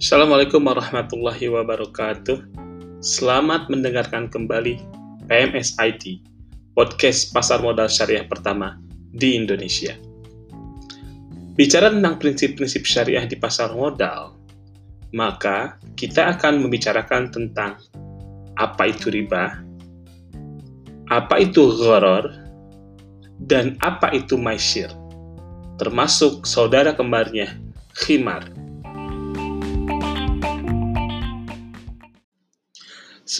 Assalamualaikum warahmatullahi wabarakatuh. Selamat mendengarkan kembali PMS IT, podcast pasar modal syariah pertama di Indonesia. Bicara tentang prinsip-prinsip syariah di pasar modal, maka kita akan membicarakan tentang apa itu riba, apa itu gharar, dan apa itu maisir, termasuk saudara kembarnya, khimar.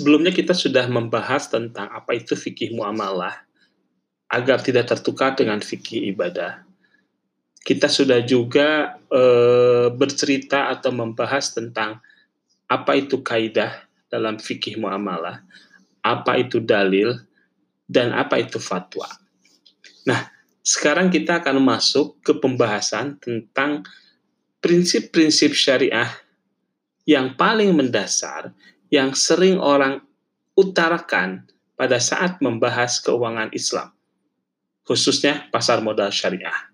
Sebelumnya kita sudah membahas tentang apa itu fikih muamalah agar tidak tertukar dengan fikih ibadah. Kita sudah juga e, bercerita atau membahas tentang apa itu kaidah dalam fikih muamalah, apa itu dalil, dan apa itu fatwa. Nah, sekarang kita akan masuk ke pembahasan tentang prinsip-prinsip syariah yang paling mendasar yang sering orang utarakan pada saat membahas keuangan Islam, khususnya pasar modal syariah,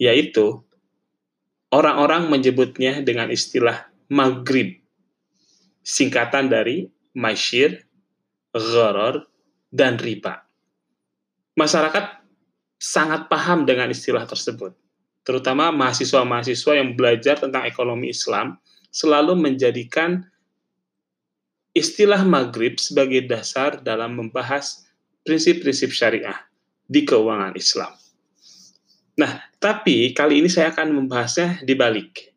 yaitu orang-orang menyebutnya dengan istilah maghrib, singkatan dari maishir, gharar, dan riba. Masyarakat sangat paham dengan istilah tersebut, terutama mahasiswa-mahasiswa yang belajar tentang ekonomi Islam selalu menjadikan istilah maghrib sebagai dasar dalam membahas prinsip-prinsip syariah di keuangan Islam. Nah, tapi kali ini saya akan membahasnya di balik.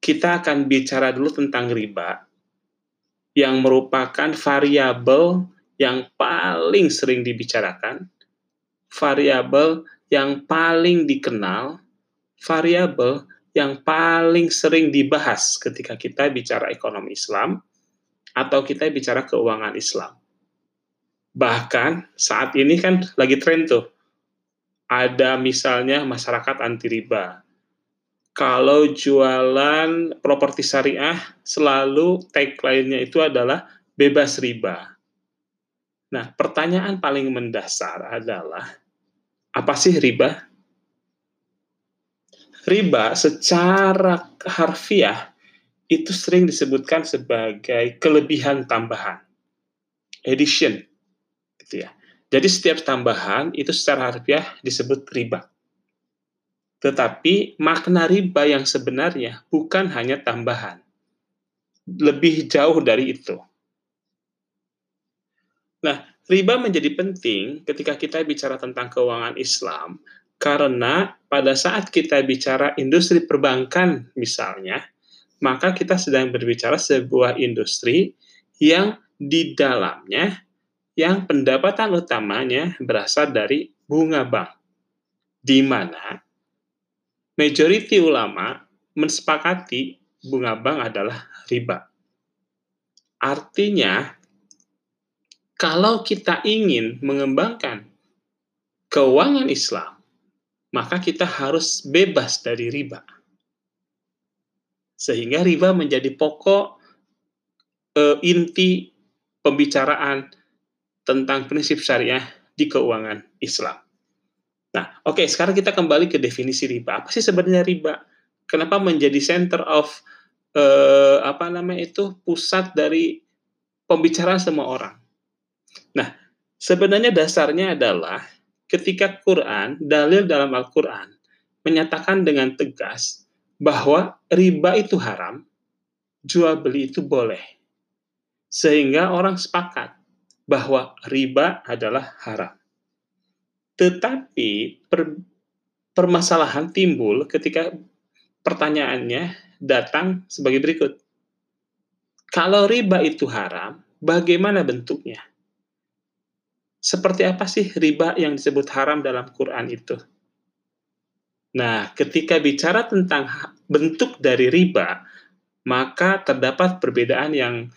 Kita akan bicara dulu tentang riba yang merupakan variabel yang paling sering dibicarakan, variabel yang paling dikenal, variabel yang paling sering dibahas ketika kita bicara ekonomi Islam, atau kita bicara keuangan Islam. Bahkan saat ini kan lagi tren tuh. Ada misalnya masyarakat anti riba. Kalau jualan properti syariah selalu tagline-nya itu adalah bebas riba. Nah, pertanyaan paling mendasar adalah apa sih riba? Riba secara harfiah itu sering disebutkan sebagai kelebihan tambahan, addition, gitu ya. Jadi setiap tambahan itu secara harfiah disebut riba. Tetapi makna riba yang sebenarnya bukan hanya tambahan, lebih jauh dari itu. Nah, riba menjadi penting ketika kita bicara tentang keuangan Islam, karena pada saat kita bicara industri perbankan misalnya, maka kita sedang berbicara sebuah industri yang di dalamnya yang pendapatan utamanya berasal dari bunga bank, di mana majority ulama mensepakati bunga bank adalah riba. Artinya, kalau kita ingin mengembangkan keuangan Islam, maka kita harus bebas dari riba. Sehingga riba menjadi pokok e, inti pembicaraan tentang prinsip syariah di keuangan Islam. Nah, oke, okay, sekarang kita kembali ke definisi riba. Apa sih sebenarnya riba? Kenapa menjadi center of e, apa namanya itu pusat dari pembicaraan semua orang? Nah, sebenarnya dasarnya adalah ketika Quran, dalil dalam Al-Quran menyatakan dengan tegas bahwa riba itu haram, jual beli itu boleh. Sehingga orang sepakat bahwa riba adalah haram. Tetapi per, permasalahan timbul ketika pertanyaannya datang sebagai berikut. Kalau riba itu haram, bagaimana bentuknya? Seperti apa sih riba yang disebut haram dalam Quran itu? Nah, ketika bicara tentang bentuk dari riba, maka terdapat perbedaan yang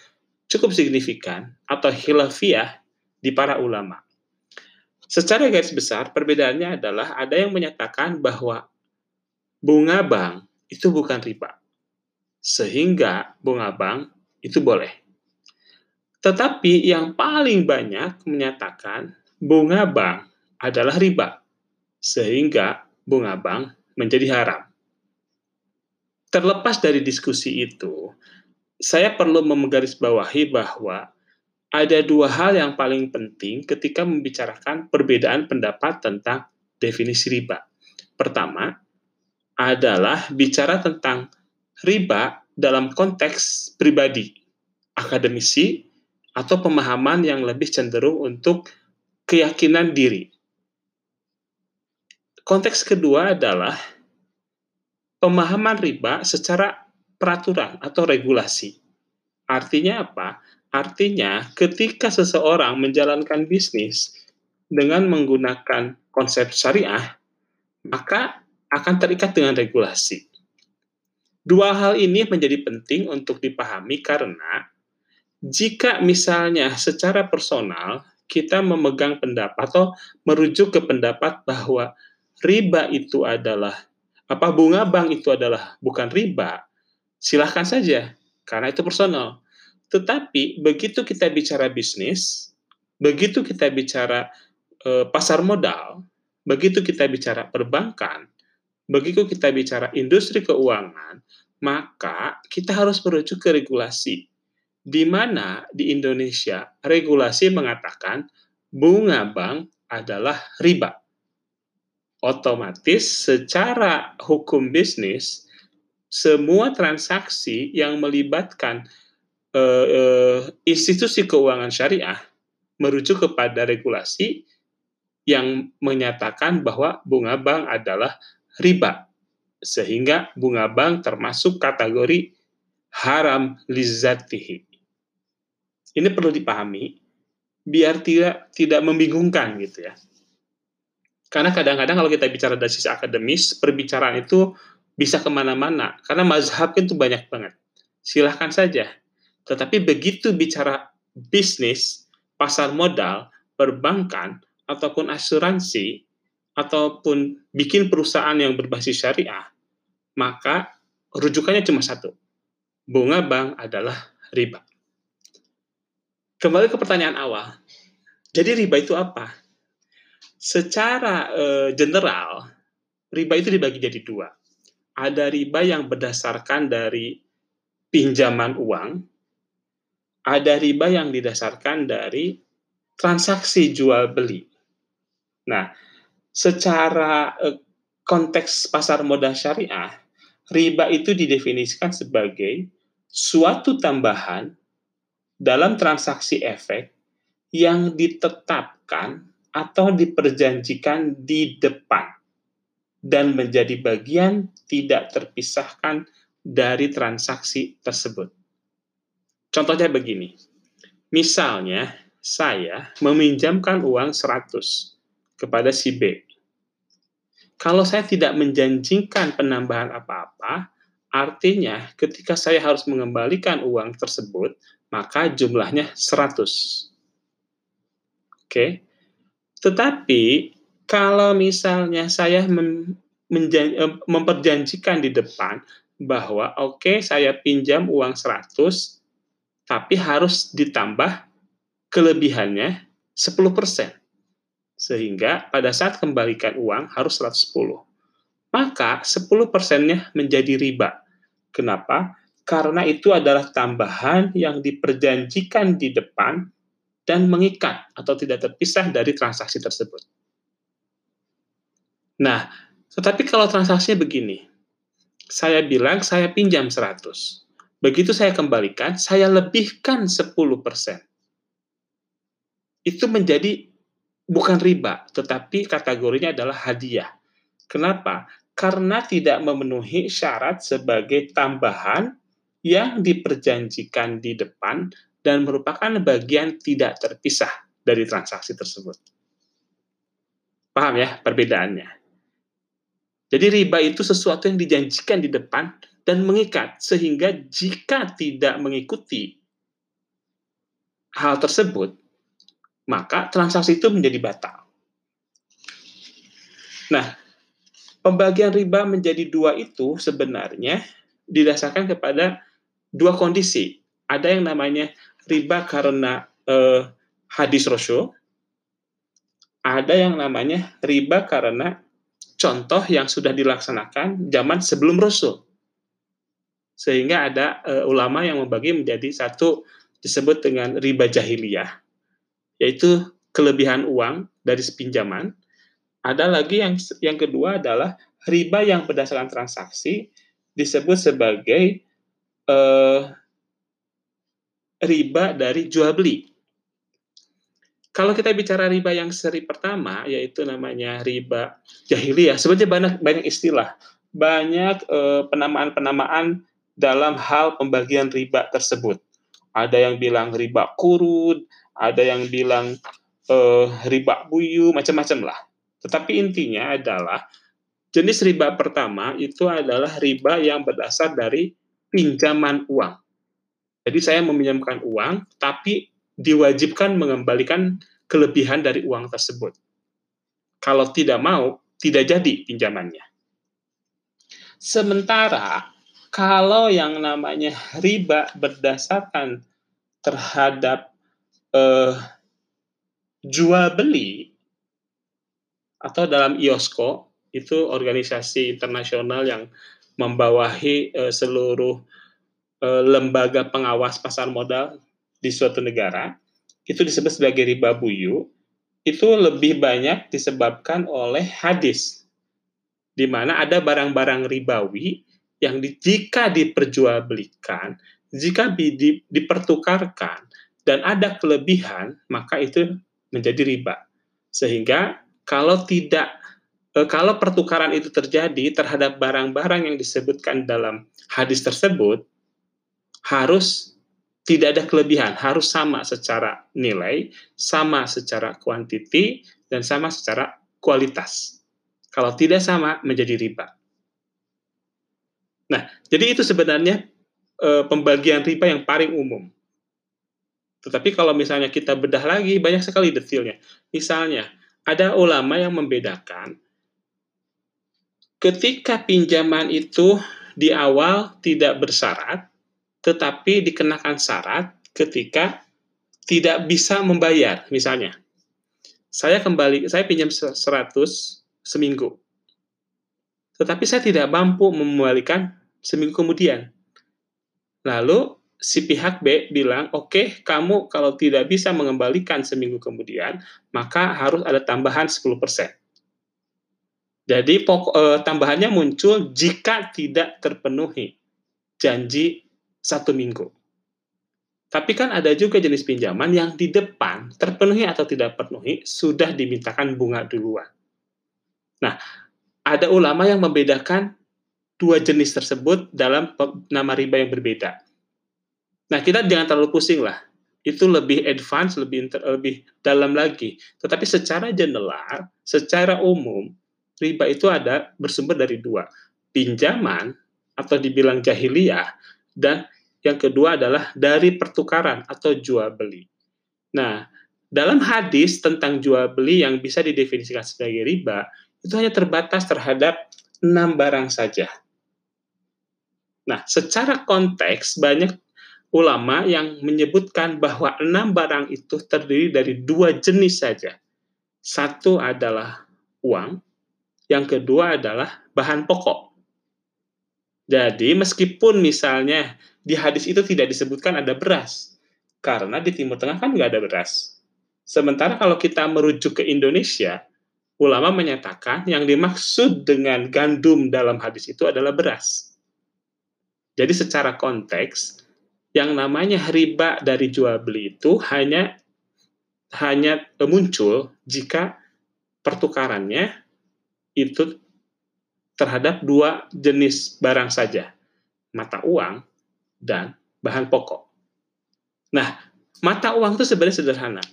cukup signifikan atau khilafiyah di para ulama. Secara garis besar, perbedaannya adalah ada yang menyatakan bahwa bunga bank itu bukan riba, sehingga bunga bank itu boleh. Tetapi yang paling banyak menyatakan bunga bank adalah riba, sehingga bunga bank menjadi haram. terlepas dari diskusi itu, saya perlu menggarisbawahi bahwa ada dua hal yang paling penting ketika membicarakan perbedaan pendapat tentang definisi riba. Pertama adalah bicara tentang riba dalam konteks pribadi, akademisi, atau pemahaman yang lebih cenderung untuk keyakinan diri. Konteks kedua adalah pemahaman riba secara peraturan atau regulasi. Artinya apa? Artinya ketika seseorang menjalankan bisnis dengan menggunakan konsep syariah, maka akan terikat dengan regulasi. Dua hal ini menjadi penting untuk dipahami karena jika misalnya secara personal kita memegang pendapat atau merujuk ke pendapat bahwa riba itu adalah apa bunga bank itu adalah bukan riba, silahkan saja karena itu personal. Tetapi begitu kita bicara bisnis, begitu kita bicara e, pasar modal, begitu kita bicara perbankan, begitu kita bicara industri keuangan, maka kita harus merujuk ke regulasi. Di mana di Indonesia regulasi mengatakan bunga bank adalah riba otomatis secara hukum bisnis semua transaksi yang melibatkan uh, uh, institusi keuangan syariah merujuk kepada regulasi yang menyatakan bahwa bunga bank adalah riba sehingga bunga bank termasuk kategori haram lizatihi. Ini perlu dipahami biar tidak tidak membingungkan gitu ya. Karena kadang-kadang kalau kita bicara dari sisi akademis, perbicaraan itu bisa ke mana-mana. Karena mazhab itu banyak banget. Silahkan saja. Tetapi begitu bicara bisnis, pasar modal, perbankan, ataupun asuransi, ataupun bikin perusahaan yang berbasis syariah, maka rujukannya cuma satu. Bunga bank adalah riba. Kembali ke pertanyaan awal. Jadi riba itu apa? Secara uh, general riba itu dibagi jadi dua. Ada riba yang berdasarkan dari pinjaman uang, ada riba yang didasarkan dari transaksi jual beli. Nah, secara uh, konteks pasar modal syariah, riba itu didefinisikan sebagai suatu tambahan dalam transaksi efek yang ditetapkan atau diperjanjikan di depan dan menjadi bagian tidak terpisahkan dari transaksi tersebut. Contohnya begini. Misalnya, saya meminjamkan uang 100 kepada si B. Kalau saya tidak menjanjikan penambahan apa-apa, artinya ketika saya harus mengembalikan uang tersebut, maka jumlahnya 100. Oke. Tetapi kalau misalnya saya eh, memperjanjikan di depan bahwa oke okay, saya pinjam uang 100 tapi harus ditambah kelebihannya 10%. Sehingga pada saat kembalikan uang harus 110. Maka 10 persennya menjadi riba. Kenapa? Karena itu adalah tambahan yang diperjanjikan di depan dan mengikat atau tidak terpisah dari transaksi tersebut. Nah, tetapi kalau transaksinya begini, saya bilang saya pinjam 100. Begitu saya kembalikan, saya lebihkan 10%. Itu menjadi bukan riba, tetapi kategorinya adalah hadiah. Kenapa? Karena tidak memenuhi syarat sebagai tambahan yang diperjanjikan di depan dan merupakan bagian tidak terpisah dari transaksi tersebut. Paham ya perbedaannya? Jadi riba itu sesuatu yang dijanjikan di depan dan mengikat sehingga jika tidak mengikuti hal tersebut, maka transaksi itu menjadi batal. Nah, pembagian riba menjadi dua itu sebenarnya didasarkan kepada dua kondisi. Ada yang namanya riba karena eh, hadis Rasul, ada yang namanya riba karena contoh yang sudah dilaksanakan zaman sebelum Rasul. Sehingga ada uh, ulama yang membagi menjadi satu disebut dengan riba jahiliyah, yaitu kelebihan uang dari pinjaman. Ada lagi yang yang kedua adalah riba yang berdasarkan transaksi disebut sebagai uh, riba dari jual beli. Kalau kita bicara riba yang seri pertama, yaitu namanya riba jahiliyah, sebenarnya banyak banyak istilah, banyak uh, penamaan-penamaan dalam hal pembagian riba tersebut. Ada yang bilang riba kurun, ada yang bilang uh, riba buyu, macam-macam lah. Tetapi intinya adalah jenis riba pertama itu adalah riba yang berdasar dari pinjaman uang. Jadi saya meminjamkan uang, tapi diwajibkan mengembalikan kelebihan dari uang tersebut. Kalau tidak mau, tidak jadi pinjamannya. Sementara kalau yang namanya riba berdasarkan terhadap eh, jual beli atau dalam IOSCO itu organisasi internasional yang membawahi eh, seluruh lembaga pengawas pasar modal di suatu negara itu disebut sebagai riba buyu itu lebih banyak disebabkan oleh hadis di mana ada barang-barang ribawi yang di, jika diperjualbelikan jika di, di, dipertukarkan dan ada kelebihan maka itu menjadi riba. Sehingga kalau tidak eh, kalau pertukaran itu terjadi terhadap barang-barang yang disebutkan dalam hadis tersebut harus tidak ada kelebihan, harus sama secara nilai, sama secara kuantiti, dan sama secara kualitas. Kalau tidak sama, menjadi riba. Nah, jadi itu sebenarnya e, pembagian riba yang paling umum. Tetapi kalau misalnya kita bedah lagi, banyak sekali detailnya. Misalnya, ada ulama yang membedakan ketika pinjaman itu di awal tidak bersyarat, tetapi dikenakan syarat ketika tidak bisa membayar. Misalnya, saya kembali, saya pinjam 100 seminggu, tetapi saya tidak mampu mengembalikan seminggu kemudian. Lalu si pihak B bilang, oke, okay, kamu kalau tidak bisa mengembalikan seminggu kemudian, maka harus ada tambahan 10%. Jadi pokok, eh, tambahannya muncul jika tidak terpenuhi janji satu minggu. Tapi kan ada juga jenis pinjaman yang di depan terpenuhi atau tidak penuhi sudah dimintakan bunga duluan. Nah, ada ulama yang membedakan dua jenis tersebut dalam nama riba yang berbeda. Nah, kita jangan terlalu pusing lah. Itu lebih advance, lebih inter, lebih dalam lagi. Tetapi secara general, secara umum, riba itu ada bersumber dari dua. Pinjaman atau dibilang jahiliyah dan yang kedua adalah dari pertukaran atau jual beli. Nah, dalam hadis tentang jual beli yang bisa didefinisikan sebagai riba, itu hanya terbatas terhadap enam barang saja. Nah, secara konteks banyak ulama yang menyebutkan bahwa enam barang itu terdiri dari dua jenis saja. Satu adalah uang, yang kedua adalah bahan pokok. Jadi meskipun misalnya di hadis itu tidak disebutkan ada beras, karena di Timur Tengah kan nggak ada beras. Sementara kalau kita merujuk ke Indonesia, ulama menyatakan yang dimaksud dengan gandum dalam hadis itu adalah beras. Jadi secara konteks, yang namanya riba dari jual beli itu hanya hanya muncul jika pertukarannya itu terhadap dua jenis barang saja, mata uang dan bahan pokok. Nah, mata uang itu sebenarnya sederhana.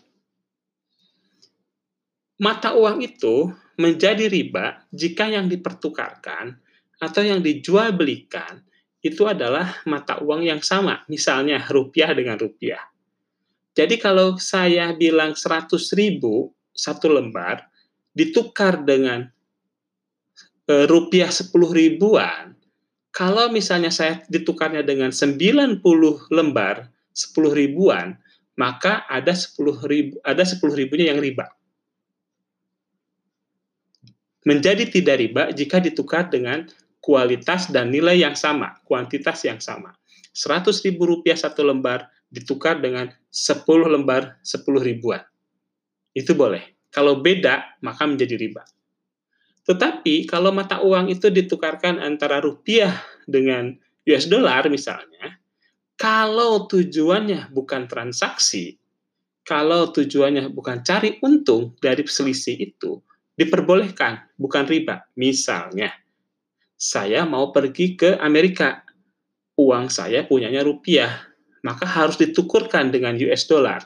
Mata uang itu menjadi riba jika yang dipertukarkan atau yang dijual belikan itu adalah mata uang yang sama, misalnya rupiah dengan rupiah. Jadi kalau saya bilang 100 ribu satu lembar ditukar dengan Eh, rupiah 10 ribuan, kalau misalnya saya ditukarnya dengan 90 lembar 10 ribuan, maka ada 10 ribu, ada 10 ribunya yang riba. Menjadi tidak riba jika ditukar dengan kualitas dan nilai yang sama, kuantitas yang sama. 100 ribu rupiah satu lembar ditukar dengan 10 lembar 10 ribuan. Itu boleh. Kalau beda, maka menjadi riba. Tetapi kalau mata uang itu ditukarkan antara rupiah dengan US dollar misalnya, kalau tujuannya bukan transaksi, kalau tujuannya bukan cari untung dari selisih itu, diperbolehkan, bukan riba. Misalnya, saya mau pergi ke Amerika, uang saya punyanya rupiah, maka harus ditukurkan dengan US dollar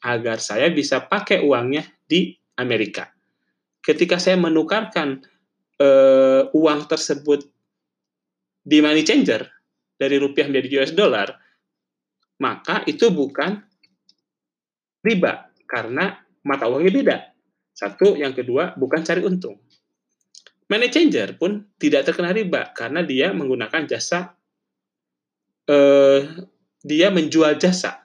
agar saya bisa pakai uangnya di Amerika ketika saya menukarkan uh, uang tersebut di money changer dari rupiah menjadi US dollar, maka itu bukan riba karena mata uangnya beda. Satu, yang kedua bukan cari untung. Money changer pun tidak terkena riba karena dia menggunakan jasa uh, dia menjual jasa.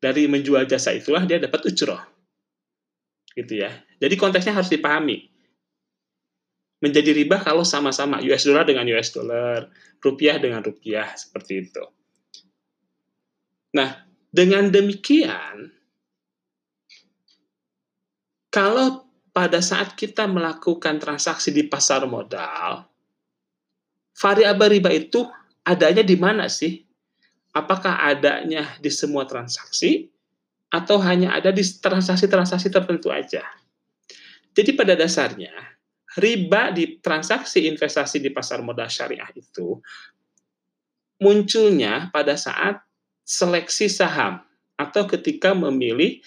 Dari menjual jasa itulah dia dapat ujroh gitu ya. Jadi konteksnya harus dipahami. Menjadi riba kalau sama-sama US dollar dengan US dollar, rupiah dengan rupiah seperti itu. Nah, dengan demikian kalau pada saat kita melakukan transaksi di pasar modal, variabel riba itu adanya di mana sih? Apakah adanya di semua transaksi atau hanya ada di transaksi-transaksi tertentu aja. Jadi pada dasarnya, riba di transaksi investasi di pasar modal syariah itu munculnya pada saat seleksi saham atau ketika memilih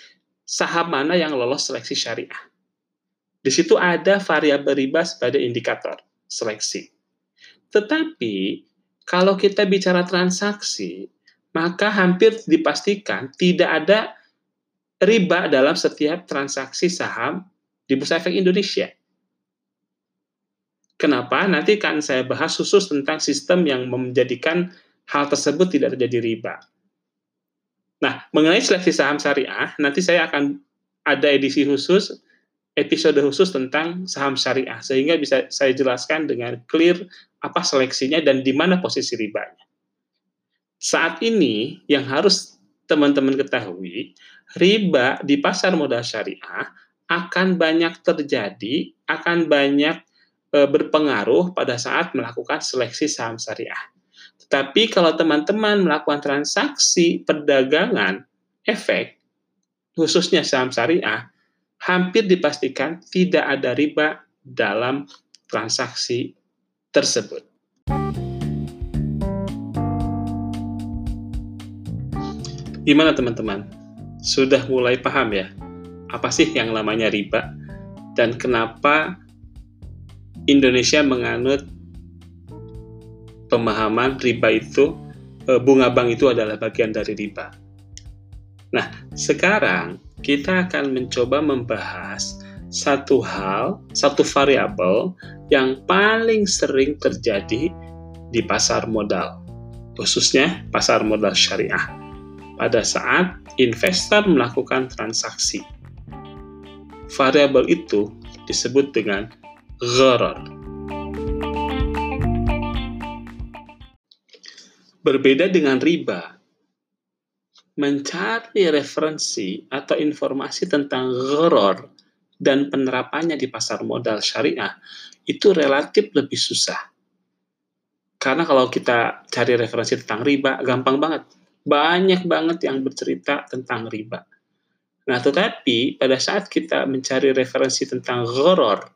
saham mana yang lolos seleksi syariah. Di situ ada variabel riba sebagai indikator seleksi. Tetapi kalau kita bicara transaksi, maka hampir dipastikan tidak ada riba dalam setiap transaksi saham di Bursa Efek Indonesia. Kenapa? Nanti kan saya bahas khusus tentang sistem yang menjadikan hal tersebut tidak terjadi riba. Nah, mengenai seleksi saham syariah, nanti saya akan ada edisi khusus, episode khusus tentang saham syariah, sehingga bisa saya jelaskan dengan clear apa seleksinya dan di mana posisi ribanya. Saat ini yang harus teman-teman ketahui, riba di pasar modal syariah akan banyak terjadi, akan banyak e, berpengaruh pada saat melakukan seleksi saham syariah. Tetapi kalau teman-teman melakukan transaksi perdagangan efek, khususnya saham syariah, hampir dipastikan tidak ada riba dalam transaksi tersebut. Gimana teman-teman? Sudah mulai paham ya? Apa sih yang namanya riba? Dan kenapa Indonesia menganut pemahaman riba itu, eh, bunga bank itu adalah bagian dari riba. Nah, sekarang kita akan mencoba membahas satu hal, satu variabel yang paling sering terjadi di pasar modal, khususnya pasar modal syariah pada saat investor melakukan transaksi. Variabel itu disebut dengan gharar. Berbeda dengan riba, mencari referensi atau informasi tentang gharar dan penerapannya di pasar modal syariah itu relatif lebih susah. Karena kalau kita cari referensi tentang riba, gampang banget banyak banget yang bercerita tentang riba. Nah, tetapi pada saat kita mencari referensi tentang gharar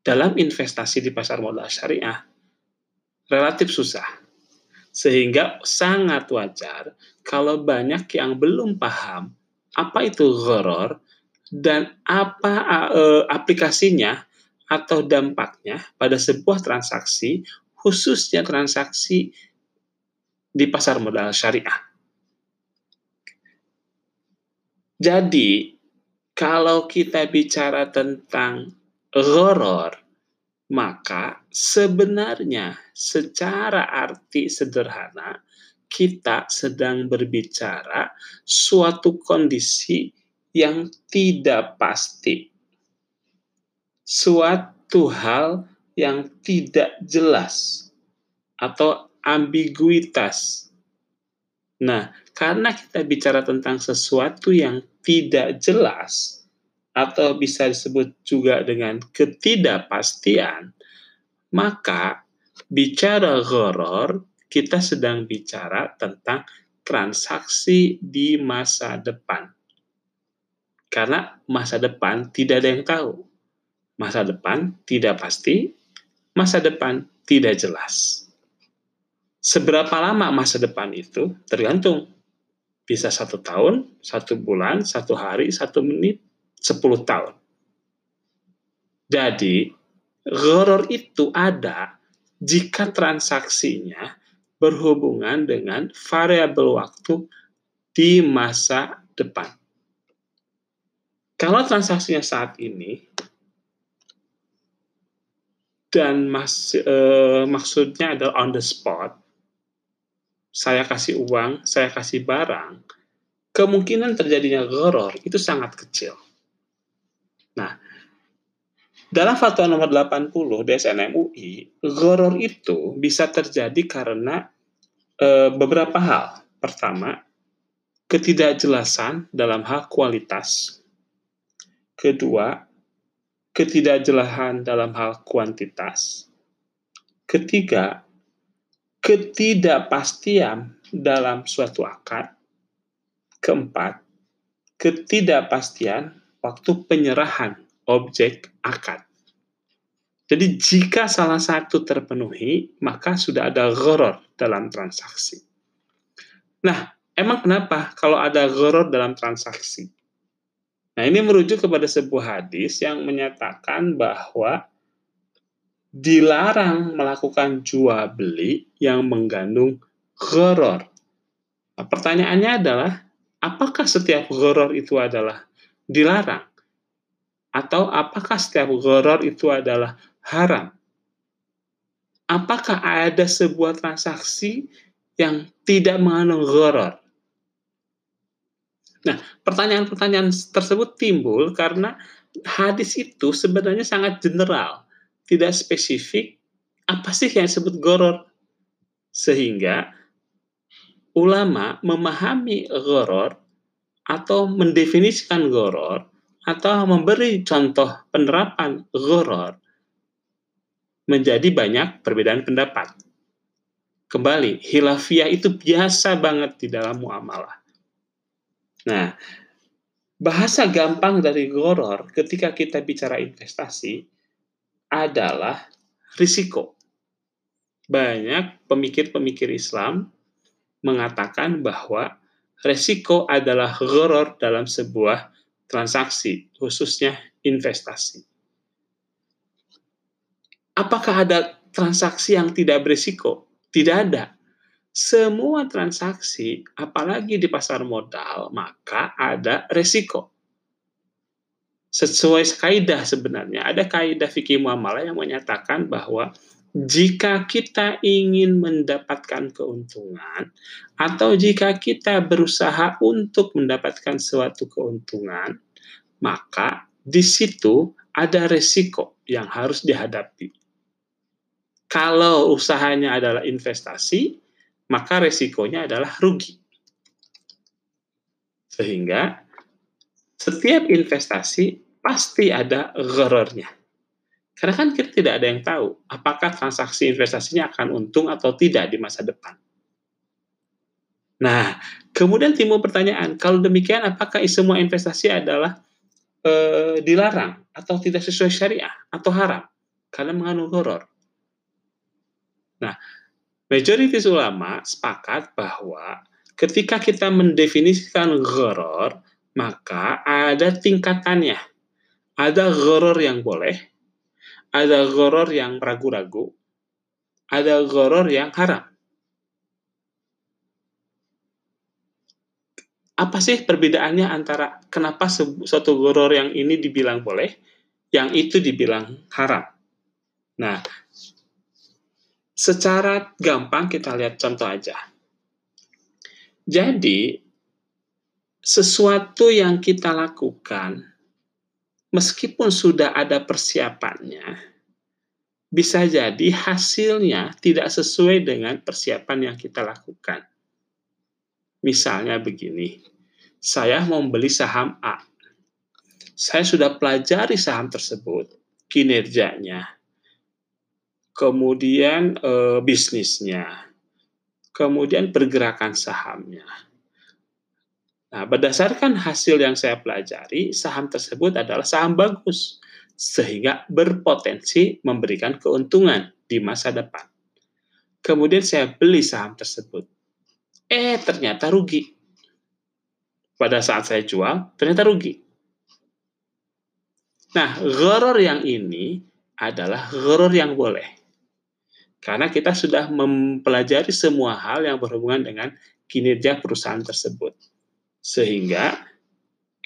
dalam investasi di pasar modal syariah, relatif susah. Sehingga sangat wajar kalau banyak yang belum paham apa itu gharar dan apa uh, aplikasinya atau dampaknya pada sebuah transaksi, khususnya transaksi di pasar modal syariah. Jadi, kalau kita bicara tentang gharar, maka sebenarnya secara arti sederhana kita sedang berbicara suatu kondisi yang tidak pasti. Suatu hal yang tidak jelas atau ambiguitas. Nah, karena kita bicara tentang sesuatu yang tidak jelas atau bisa disebut juga dengan ketidakpastian, maka bicara horor kita sedang bicara tentang transaksi di masa depan. Karena masa depan tidak ada yang tahu. Masa depan tidak pasti, masa depan tidak jelas. Seberapa lama masa depan itu tergantung. Bisa satu tahun, satu bulan, satu hari, satu menit, sepuluh tahun. Jadi, horor itu ada jika transaksinya berhubungan dengan variabel waktu di masa depan. Kalau transaksinya saat ini dan mas, eh, maksudnya adalah on the spot, saya kasih uang, saya kasih barang, kemungkinan terjadinya goror itu sangat kecil. Nah, dalam fatwa nomor 80 DSN MUI, goror itu bisa terjadi karena e, beberapa hal. Pertama, ketidakjelasan dalam hal kualitas. Kedua, ketidakjelasan dalam hal kuantitas. Ketiga, ketidakpastian dalam suatu akad. Keempat, ketidakpastian waktu penyerahan objek akad. Jadi jika salah satu terpenuhi, maka sudah ada gharar dalam transaksi. Nah, emang kenapa kalau ada gharar dalam transaksi? Nah, ini merujuk kepada sebuah hadis yang menyatakan bahwa dilarang melakukan jual beli yang mengandung gharar. Nah, pertanyaannya adalah, apakah setiap gharar itu adalah dilarang? Atau apakah setiap gharar itu adalah haram? Apakah ada sebuah transaksi yang tidak mengandung gharar? Nah, pertanyaan-pertanyaan tersebut timbul karena hadis itu sebenarnya sangat general tidak spesifik apa sih yang disebut goror. Sehingga ulama memahami goror atau mendefinisikan goror atau memberi contoh penerapan goror menjadi banyak perbedaan pendapat. Kembali, hilafiyah itu biasa banget di dalam muamalah. Nah, bahasa gampang dari goror ketika kita bicara investasi adalah risiko. Banyak pemikir-pemikir Islam mengatakan bahwa risiko adalah gharar dalam sebuah transaksi, khususnya investasi. Apakah ada transaksi yang tidak berisiko? Tidak ada. Semua transaksi, apalagi di pasar modal, maka ada risiko sesuai kaidah sebenarnya. Ada kaidah fikih muamalah yang menyatakan bahwa jika kita ingin mendapatkan keuntungan atau jika kita berusaha untuk mendapatkan suatu keuntungan, maka di situ ada resiko yang harus dihadapi. Kalau usahanya adalah investasi, maka resikonya adalah rugi. Sehingga setiap investasi pasti ada gharornya. Karena kan kita tidak ada yang tahu apakah transaksi investasinya akan untung atau tidak di masa depan. Nah, kemudian timbul pertanyaan, kalau demikian apakah semua investasi adalah e, dilarang atau tidak sesuai syariah atau haram karena mengandung horor? Nah, majoritas ulama sepakat bahwa ketika kita mendefinisikan horor, maka ada tingkatannya ada goror yang boleh, ada goror yang ragu-ragu, ada goror yang haram. Apa sih perbedaannya antara kenapa suatu goror yang ini dibilang boleh, yang itu dibilang haram? Nah, secara gampang kita lihat contoh aja. Jadi, sesuatu yang kita lakukan meskipun sudah ada persiapannya, bisa jadi hasilnya tidak sesuai dengan persiapan yang kita lakukan. Misalnya begini, saya mau beli saham A. Saya sudah pelajari saham tersebut, kinerjanya, kemudian e, bisnisnya, kemudian pergerakan sahamnya. Nah, berdasarkan hasil yang saya pelajari, saham tersebut adalah saham bagus, sehingga berpotensi memberikan keuntungan di masa depan. Kemudian saya beli saham tersebut. Eh, ternyata rugi pada saat saya jual, ternyata rugi. Nah, gharar yang ini adalah gharar yang boleh. Karena kita sudah mempelajari semua hal yang berhubungan dengan kinerja perusahaan tersebut. Sehingga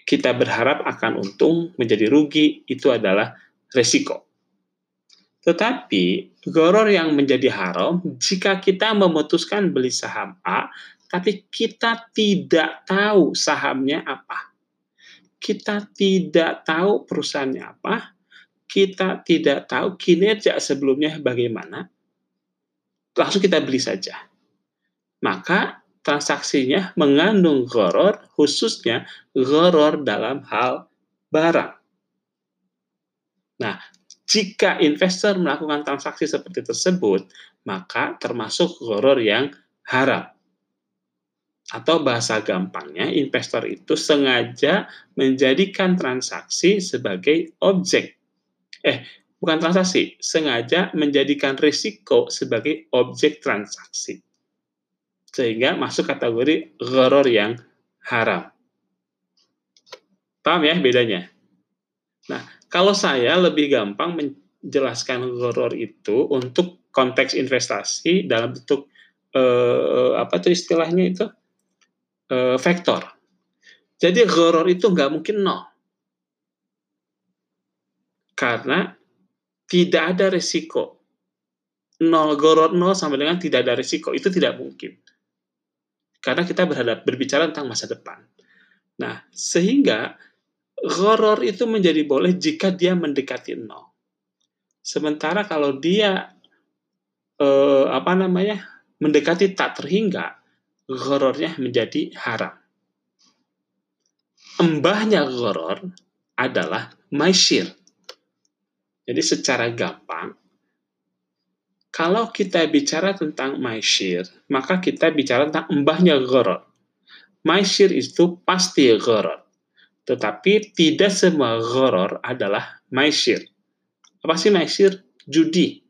kita berharap akan untung menjadi rugi itu adalah resiko. Tetapi goror yang menjadi haram jika kita memutuskan beli saham A tapi kita tidak tahu sahamnya apa. Kita tidak tahu perusahaannya apa. Kita tidak tahu kinerja sebelumnya bagaimana. Langsung kita beli saja. Maka transaksinya mengandung goror, khususnya goror dalam hal barang. Nah, jika investor melakukan transaksi seperti tersebut, maka termasuk goror yang haram atau bahasa gampangnya investor itu sengaja menjadikan transaksi sebagai objek. Eh, bukan transaksi, sengaja menjadikan risiko sebagai objek transaksi. Sehingga masuk kategori gharar yang haram. Paham ya bedanya? Nah, kalau saya lebih gampang menjelaskan gharar itu untuk konteks investasi dalam bentuk eh, apa tuh istilahnya itu? uh, vektor. Jadi gharar itu nggak mungkin nol. Karena tidak ada risiko. Nol gharar nol sama dengan tidak ada risiko. Itu tidak mungkin. Karena kita berhadap berbicara tentang masa depan. Nah, sehingga gharar itu menjadi boleh jika dia mendekati nol. Sementara kalau dia eh, apa namanya mendekati tak terhingga, ghorornya menjadi haram. Embahnya ghoror adalah maisir. Jadi secara gampang, kalau kita bicara tentang maisir, maka kita bicara tentang embahnya ghoror. Maisir itu pasti ghoror. Tetapi tidak semua ghoror adalah maisir. Apa sih maisir? Judi.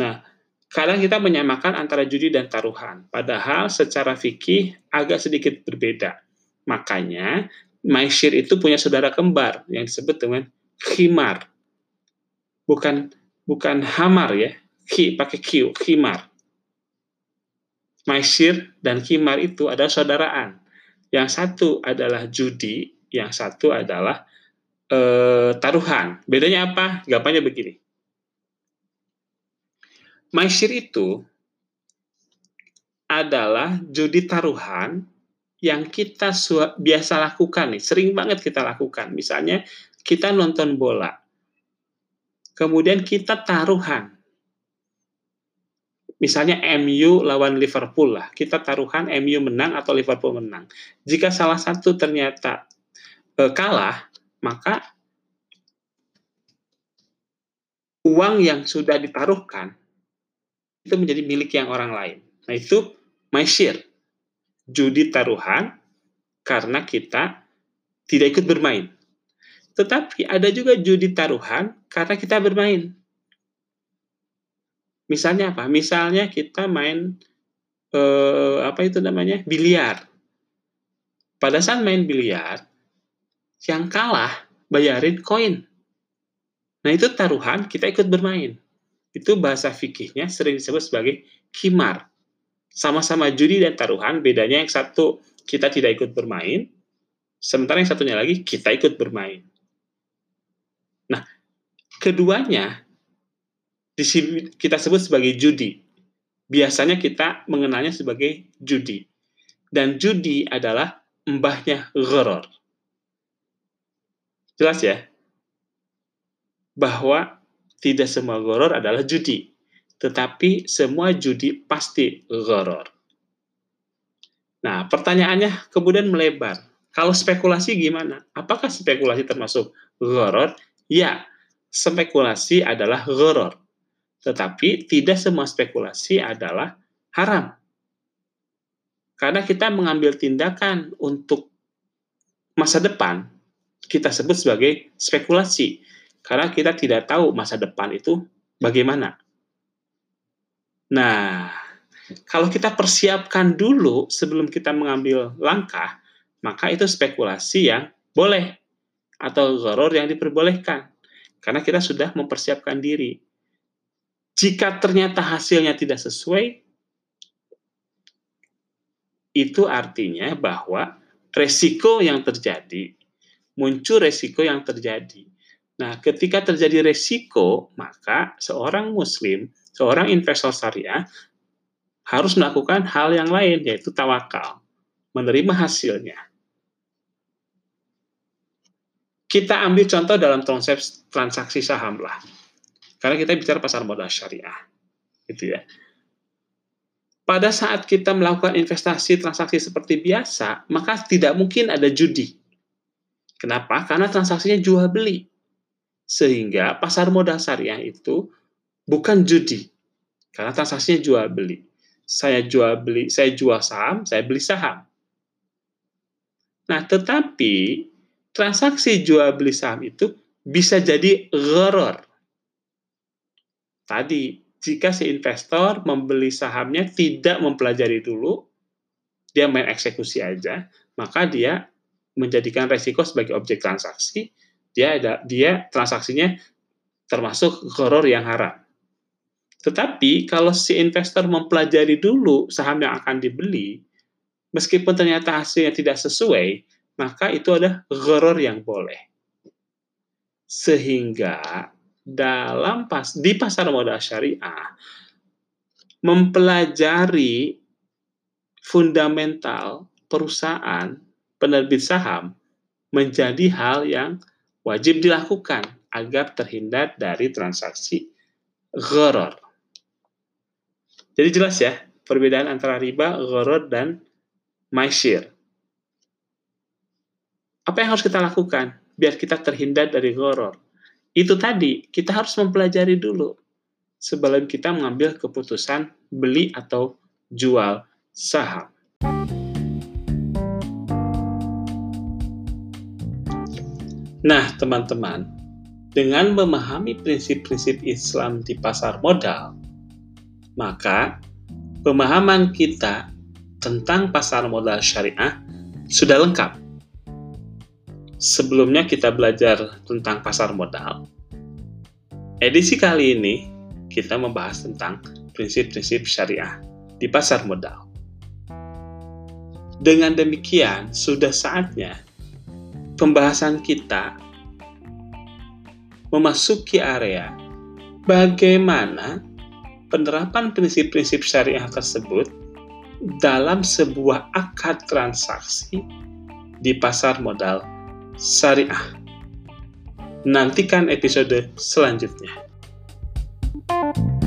Nah, kadang kita menyamakan antara judi dan taruhan, padahal secara fikih agak sedikit berbeda. Makanya, maisir itu punya saudara kembar yang disebut dengan khimar. Bukan bukan hamar ya, ki pakai q, khimar. Maisir dan khimar itu adalah saudaraan. Yang satu adalah judi, yang satu adalah e, taruhan. Bedanya apa? Gampangnya begini Maisir itu adalah judi taruhan yang kita biasa lakukan nih, sering banget kita lakukan. Misalnya kita nonton bola, kemudian kita taruhan. Misalnya MU lawan Liverpool lah, kita taruhan MU menang atau Liverpool menang. Jika salah satu ternyata e, kalah, maka uang yang sudah ditaruhkan itu menjadi milik yang orang lain. Nah itu maisir, judi taruhan karena kita tidak ikut bermain. Tetapi ada juga judi taruhan karena kita bermain. Misalnya apa? Misalnya kita main eh, apa itu namanya biliar. Pada saat main biliar, yang kalah bayarin koin. Nah itu taruhan kita ikut bermain itu bahasa fikihnya sering disebut sebagai kimar. Sama-sama judi dan taruhan, bedanya yang satu kita tidak ikut bermain, sementara yang satunya lagi kita ikut bermain. Nah, keduanya kita sebut sebagai judi. Biasanya kita mengenalnya sebagai judi. Dan judi adalah mbahnya gharar. Jelas ya? Bahwa tidak semua goror adalah judi, tetapi semua judi pasti goror. Nah, pertanyaannya kemudian melebar. Kalau spekulasi gimana? Apakah spekulasi termasuk goror? Ya, spekulasi adalah goror. Tetapi tidak semua spekulasi adalah haram. Karena kita mengambil tindakan untuk masa depan, kita sebut sebagai spekulasi. Karena kita tidak tahu masa depan itu bagaimana. Nah, kalau kita persiapkan dulu sebelum kita mengambil langkah, maka itu spekulasi yang boleh atau goror yang diperbolehkan. Karena kita sudah mempersiapkan diri. Jika ternyata hasilnya tidak sesuai, itu artinya bahwa resiko yang terjadi, muncul resiko yang terjadi. Nah, ketika terjadi resiko, maka seorang muslim, seorang investor syariah harus melakukan hal yang lain, yaitu tawakal, menerima hasilnya. Kita ambil contoh dalam konsep transaksi saham lah. Karena kita bicara pasar modal syariah. Gitu ya. Pada saat kita melakukan investasi transaksi seperti biasa, maka tidak mungkin ada judi. Kenapa? Karena transaksinya jual beli. Sehingga pasar modal syariah itu bukan judi. Karena transaksinya jual beli saya jual beli, saya jual saham, saya beli saham. Nah, tetapi transaksi jual beli saham itu bisa jadi gharar. Tadi, jika si investor membeli sahamnya tidak mempelajari dulu, dia main eksekusi aja, maka dia menjadikan resiko sebagai objek transaksi, dia ada dia transaksinya termasuk gharar yang haram. Tetapi kalau si investor mempelajari dulu saham yang akan dibeli, meskipun ternyata hasilnya tidak sesuai, maka itu adalah gharar yang boleh. Sehingga dalam pas di pasar modal syariah mempelajari fundamental perusahaan penerbit saham menjadi hal yang wajib dilakukan agar terhindar dari transaksi gharar. Jadi jelas ya perbedaan antara riba, gharar, dan maisir. Apa yang harus kita lakukan biar kita terhindar dari gharar? Itu tadi, kita harus mempelajari dulu sebelum kita mengambil keputusan beli atau jual saham. Nah, teman-teman, dengan memahami prinsip-prinsip Islam di pasar modal, maka pemahaman kita tentang pasar modal syariah sudah lengkap. Sebelumnya kita belajar tentang pasar modal. Edisi kali ini kita membahas tentang prinsip-prinsip syariah di pasar modal. Dengan demikian, sudah saatnya pembahasan kita memasuki area bagaimana penerapan prinsip-prinsip syariah tersebut dalam sebuah akad transaksi di pasar modal syariah. Nantikan episode selanjutnya. thank you